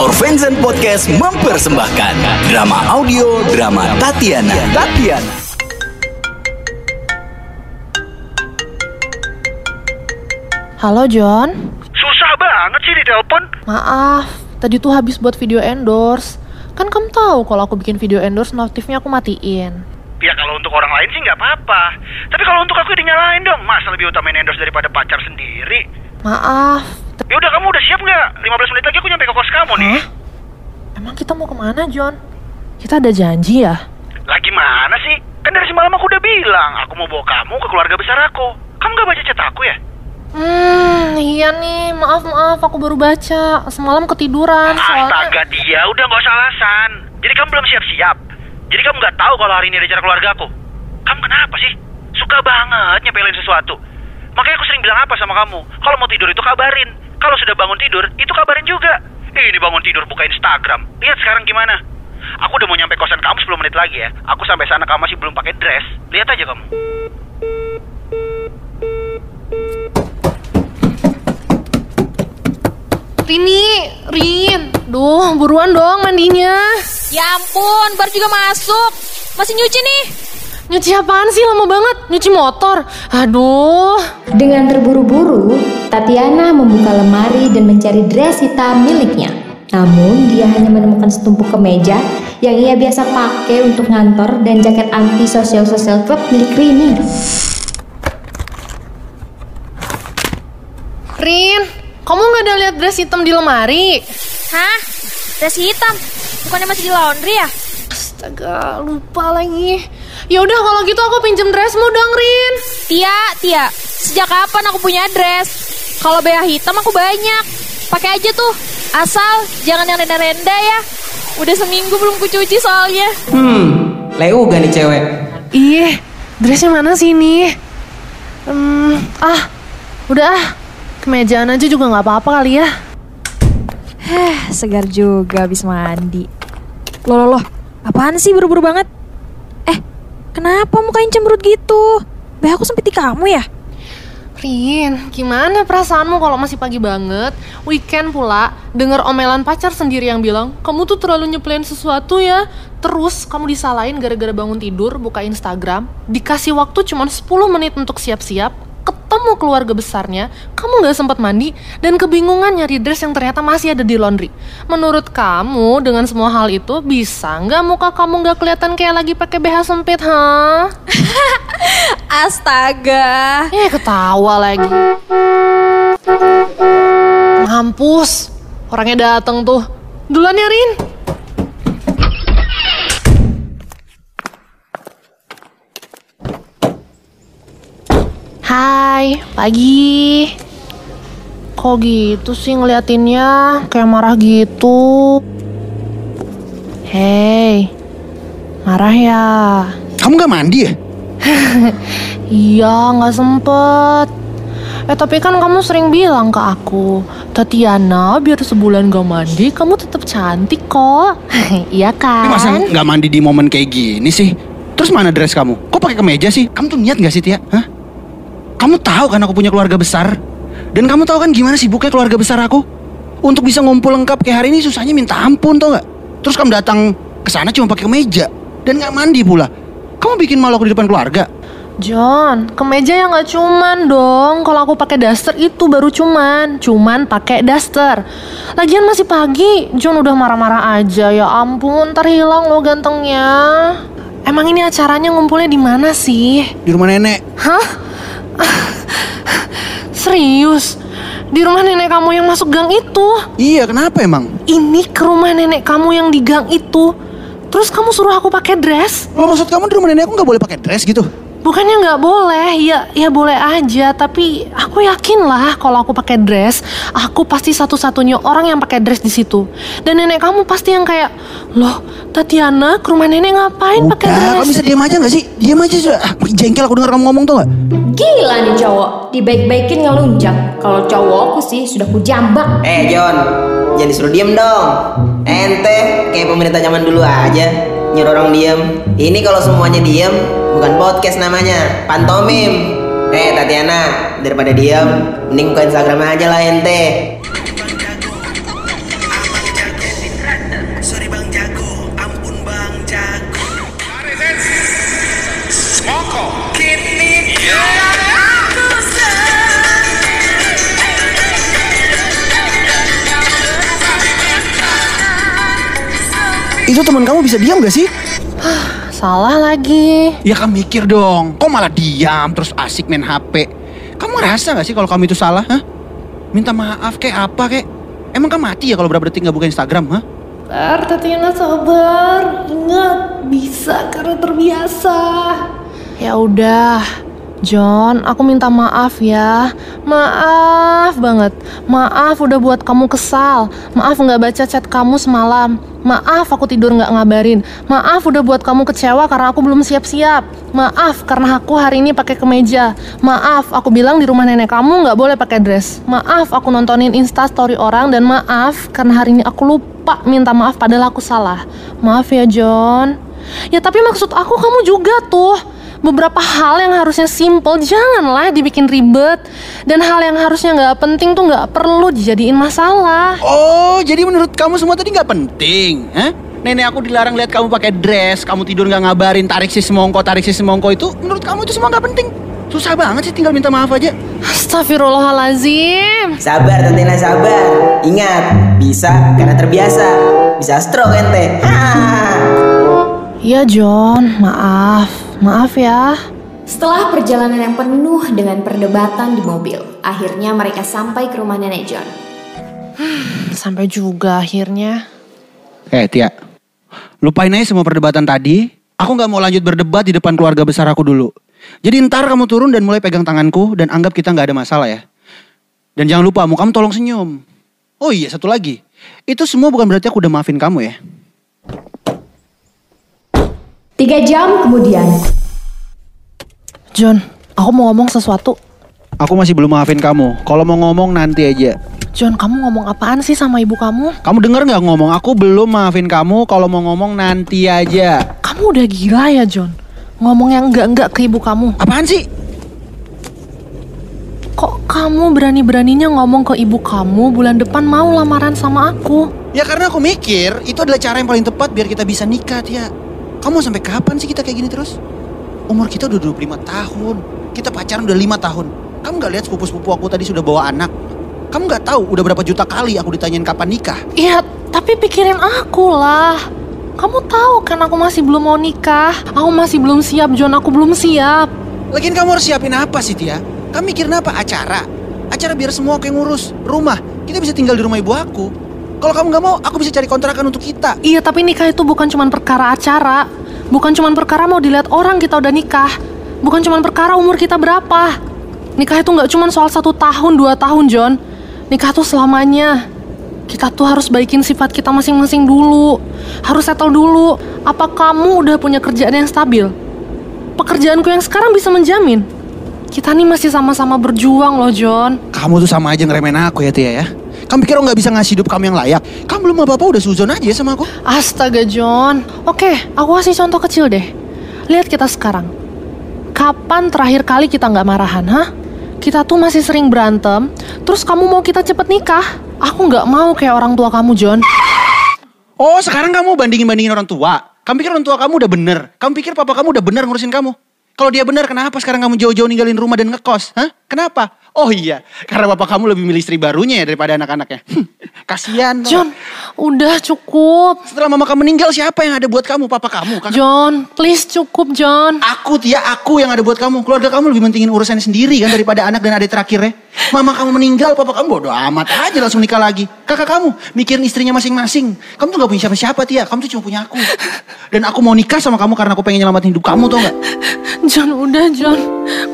Orvenzen Podcast mempersembahkan drama audio drama Tatiana. Tatiana. Halo John, Susah banget sih di telepon. maaf. Tadi tuh habis buat video endorse. Kan kamu tahu kalau aku bikin video endorse notifnya aku matiin. Ya kalau untuk orang lain sih nggak apa-apa. Tapi kalau untuk aku ya dinyalain dong. Masa lebih utamain endorse daripada pacar sendiri? Maaf. Ya udah kamu udah siap nggak? 15 menit lagi aku nyampe ke kos kamu nih. Hah? Emang kita mau ke mana John? Kita ada janji ya? Lagi mana sih? Kan dari semalam aku udah bilang aku mau bawa kamu ke keluarga besar aku. Kamu nggak baca chat aku ya? Hmm, iya nih. Maaf maaf, aku baru baca. Semalam ketiduran soalnya. Astaga dia udah nggak usah alasan. Jadi kamu belum siap-siap. Jadi kamu nggak tahu kalau hari ini ada acara keluarga aku. Kamu kenapa sih? Suka banget nyepelin sesuatu. Makanya aku sering bilang apa sama kamu? Kalau mau tidur itu kabarin. Kalau sudah bangun tidur, itu kabarin juga. Eh, ini bangun tidur buka Instagram. Lihat sekarang gimana. Aku udah mau nyampe kosan kamu 10 menit lagi ya. Aku sampai sana kamu masih belum pakai dress. Lihat aja kamu. Rini, Rin. Duh, buruan dong mandinya. Ya ampun, baru juga masuk. Masih nyuci nih. Nyuci apaan sih lama banget? Nyuci motor. Aduh. Dengan terburu-buru, Tatiana membuka lemari dan mencari dress hitam miliknya. Namun, dia hanya menemukan setumpuk kemeja yang ia biasa pakai untuk ngantor dan jaket anti sosial sosial club milik Rini. Rin, kamu nggak ada lihat dress hitam di lemari? Hah? Dress hitam? Bukannya masih di laundry ya? Astaga, lupa lagi. Ya udah kalau gitu aku pinjem dressmu dong, Rin. Tia, Tia, sejak kapan aku punya dress? Kalau BH hitam aku banyak. Pakai aja tuh. Asal jangan yang renda-renda ya. Udah seminggu belum kucuci soalnya. Hmm, Leo gak nih cewek? Iya, dressnya mana sih ini? Hmm, ah, udah ah. Kemejaan aja juga nggak apa-apa kali ya. Heh, segar juga habis mandi. Loh, loh, loh. Apaan sih buru-buru banget? Kenapa mukanya cemberut gitu? Bah, aku sempit di kamu ya? Rin, gimana perasaanmu kalau masih pagi banget, weekend pula, denger omelan pacar sendiri yang bilang, kamu tuh terlalu nyepelin sesuatu ya. Terus kamu disalahin gara-gara bangun tidur, buka Instagram, dikasih waktu cuma 10 menit untuk siap-siap, ketemu keluarga besarnya, kamu nggak sempat mandi, dan kebingungan nyari dress yang ternyata masih ada di laundry. Menurut kamu, dengan semua hal itu, bisa nggak muka kamu nggak kelihatan kayak lagi pakai BH sempit, ha? Astaga. Eh, ketawa lagi. Mampus. Orangnya dateng tuh. Duluan ya, Rin. Hai, pagi. Kok gitu sih ngeliatinnya? Kayak marah gitu. Hei, marah ya? Kamu gak mandi ya? Iya, nggak sempet. Eh tapi kan kamu sering bilang ke aku, Tatiana biar sebulan gak mandi kamu tetap cantik kok. iya Tapi masa kan? gak mandi di momen kayak gini sih? Terus mana dress kamu? Kok pakai kemeja sih? Kamu tuh niat gak sih Tia? Hah? Kamu tahu kan aku punya keluarga besar? Dan kamu tahu kan gimana sibuknya keluarga besar aku? Untuk bisa ngumpul lengkap kayak hari ini susahnya minta ampun tau gak? Terus kamu datang ke sana cuma pakai kemeja dan gak mandi pula. Kamu bikin malu aku di depan keluarga. John, kemeja yang nggak cuman dong. Kalau aku pakai daster itu baru cuman, cuman pakai daster. Lagian masih pagi, John udah marah-marah aja. Ya ampun, ntar hilang lo gantengnya. Emang ini acaranya ngumpulnya di mana sih? Di rumah nenek. Hah? Serius? Di rumah nenek kamu yang masuk gang itu? Iya kenapa emang? Ini ke rumah nenek kamu yang di gang itu. Terus kamu suruh aku pakai dress? Lo maksud kamu di rumah nenek aku gak boleh pakai dress gitu? Bukannya nggak boleh, ya ya boleh aja. Tapi aku yakin lah kalau aku pakai dress, aku pasti satu-satunya orang yang pakai dress di situ. Dan nenek kamu pasti yang kayak, loh Tatiana ke rumah nenek ngapain pakai Udah, dress? kamu bisa diam aja gak sih? Diam aja sudah. Ah, jengkel aku denger kamu ngomong tuh gak? Gila nih cowok, dibaik-baikin ngelunjak. Kalau cowokku sih sudah kujambak. Eh John, jangan disuruh diem dong. Ente kayak pemerintah zaman dulu aja nyuruh orang diem. Ini kalau semuanya diem, bukan podcast namanya pantomim. Eh Tatiana daripada diam mending buka Instagram aja lah ente Itu teman kamu bisa diam gak sih? Salah lagi. Ya kamu mikir dong, kok malah diam terus asik main HP. Kamu ngerasa gak sih kalau kamu itu salah? Hah? Minta maaf kayak apa kayak? Emang kamu mati ya kalau berapa detik gak buka Instagram? Hah? Sabar, Tatiana sabar. Ingat, bisa karena terbiasa. Ya udah, John, aku minta maaf ya. Maaf banget. Maaf udah buat kamu kesal. Maaf nggak baca chat kamu semalam. Maaf aku tidur nggak ngabarin. Maaf udah buat kamu kecewa karena aku belum siap-siap. Maaf karena aku hari ini pakai kemeja. Maaf aku bilang di rumah nenek kamu nggak boleh pakai dress. Maaf aku nontonin insta story orang dan maaf karena hari ini aku lupa minta maaf padahal aku salah. Maaf ya John. Ya tapi maksud aku kamu juga tuh beberapa hal yang harusnya simple janganlah dibikin ribet dan hal yang harusnya nggak penting tuh nggak perlu dijadiin masalah Oh, jadi menurut kamu semua tadi nggak penting? Hah? Nenek aku dilarang lihat kamu pakai dress, kamu tidur nggak ngabarin, tarik si semongko, tarik si semongko itu, menurut kamu itu semua nggak penting? Susah banget sih tinggal minta maaf aja. Astagfirullahalazim Sabar Tatina sabar. Ingat, bisa karena terbiasa. Bisa stroke ente. ya John maaf maaf ya Setelah perjalanan yang penuh dengan perdebatan di mobil, akhirnya mereka sampai ke rumah nenek John. sampai juga akhirnya Eh Tia, lupain aja semua perdebatan tadi. Aku nggak mau lanjut berdebat di depan keluarga besar aku dulu. Jadi ntar kamu turun dan mulai pegang tanganku dan anggap kita nggak ada masalah ya. Dan jangan lupa, mau kamu tolong senyum. Oh iya, satu lagi. Itu semua bukan berarti aku udah maafin kamu ya. Tiga jam kemudian, John aku mau ngomong sesuatu Aku masih belum maafin kamu. Kalau mau ngomong nanti aja. John kamu ngomong apaan sih sama ibu kamu Kamu denger nggak ngomong? Aku belum maafin kamu. Kalau mau ngomong nanti aja. kamu udah gila ya John ngomong yang enggak-enggak ke ibu kamu Apaan sih? Kok kamu berani-beraninya ngomong ke ibu kamu bulan depan mau lamaran sama aku? Ya karena aku mikir itu adalah cara yang paling tepat biar kita bisa nikah, Tia. Kamu sampai kapan sih kita kayak gini terus? Umur kita udah 25 tahun. Kita pacaran udah 5 tahun. Kamu gak lihat sepupu-sepupu aku tadi sudah bawa anak? Kamu gak tahu udah berapa juta kali aku ditanyain kapan nikah? Iya, tapi pikirin aku lah. Kamu tahu kan aku masih belum mau nikah. Aku masih belum siap, John. Aku belum siap. Lagian kamu harus siapin apa sih, Tia? Kamu mikirin apa? Acara? Acara biar semua aku yang ngurus. Rumah. Kita bisa tinggal di rumah ibu aku. Kalau kamu gak mau, aku bisa cari kontrakan untuk kita. Iya, tapi nikah itu bukan cuma perkara acara. Bukan cuma perkara mau dilihat orang kita udah nikah. Bukan cuma perkara umur kita berapa. Nikah itu nggak cuma soal satu tahun, dua tahun, John. Nikah tuh selamanya. Kita tuh harus baikin sifat kita masing-masing dulu. Harus settle dulu. Apa kamu udah punya kerjaan yang stabil? Pekerjaanku yang sekarang bisa menjamin. Kita nih masih sama-sama berjuang loh, John. Kamu tuh sama aja ngeremehin aku ya, Tia ya. Kamu pikir aku gak bisa ngasih hidup kamu yang layak? Kamu belum apa-apa udah suzon aja sama aku. Astaga John. Oke, aku kasih contoh kecil deh. Lihat kita sekarang. Kapan terakhir kali kita nggak marahan, hah? Kita tuh masih sering berantem, terus kamu mau kita cepet nikah? Aku nggak mau kayak orang tua kamu, John. Oh sekarang kamu bandingin-bandingin orang tua. Kamu pikir orang tua kamu udah bener. Kamu pikir papa kamu udah bener ngurusin kamu. Kalau dia bener kenapa sekarang kamu jauh-jauh ninggalin rumah dan ngekos? Hah? Kenapa? Oh iya, karena bapak kamu lebih milih istri barunya ya daripada anak-anaknya. Kasian. tau John, udah cukup. Setelah mama kamu meninggal siapa yang ada buat kamu? Papa kamu? Kakak? John, please cukup, John. Aku Tia, aku yang ada buat kamu. Keluarga kamu lebih pentingin urusannya sendiri kan daripada anak dan adik terakhirnya. Mama kamu meninggal, papa kamu bodoh amat aja langsung nikah lagi. Kakak kamu mikirin istrinya masing-masing. Kamu tuh gak punya siapa-siapa Tia, kamu tuh cuma punya aku. Dan aku mau nikah sama kamu karena aku pengen nyelamatin hidup kamu tau gak? John, udah, John.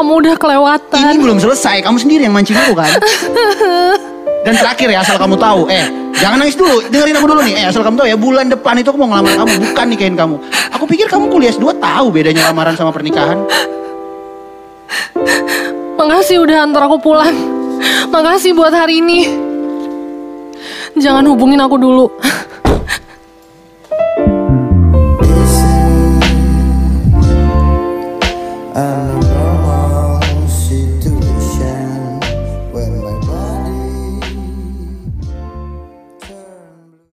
Kamu udah kelewatan. Ini belum selesai, kamu sendiri yang mancing aku kan? Dan terakhir ya asal kamu tahu, eh jangan nangis dulu, dengerin aku dulu nih. Eh asal kamu tahu ya bulan depan itu aku mau ngelamar kamu, bukan nikahin kamu. Aku pikir kamu kuliah S2 tahu bedanya lamaran sama pernikahan. Makasih udah antar aku pulang. Makasih buat hari ini. Jangan hubungin aku dulu.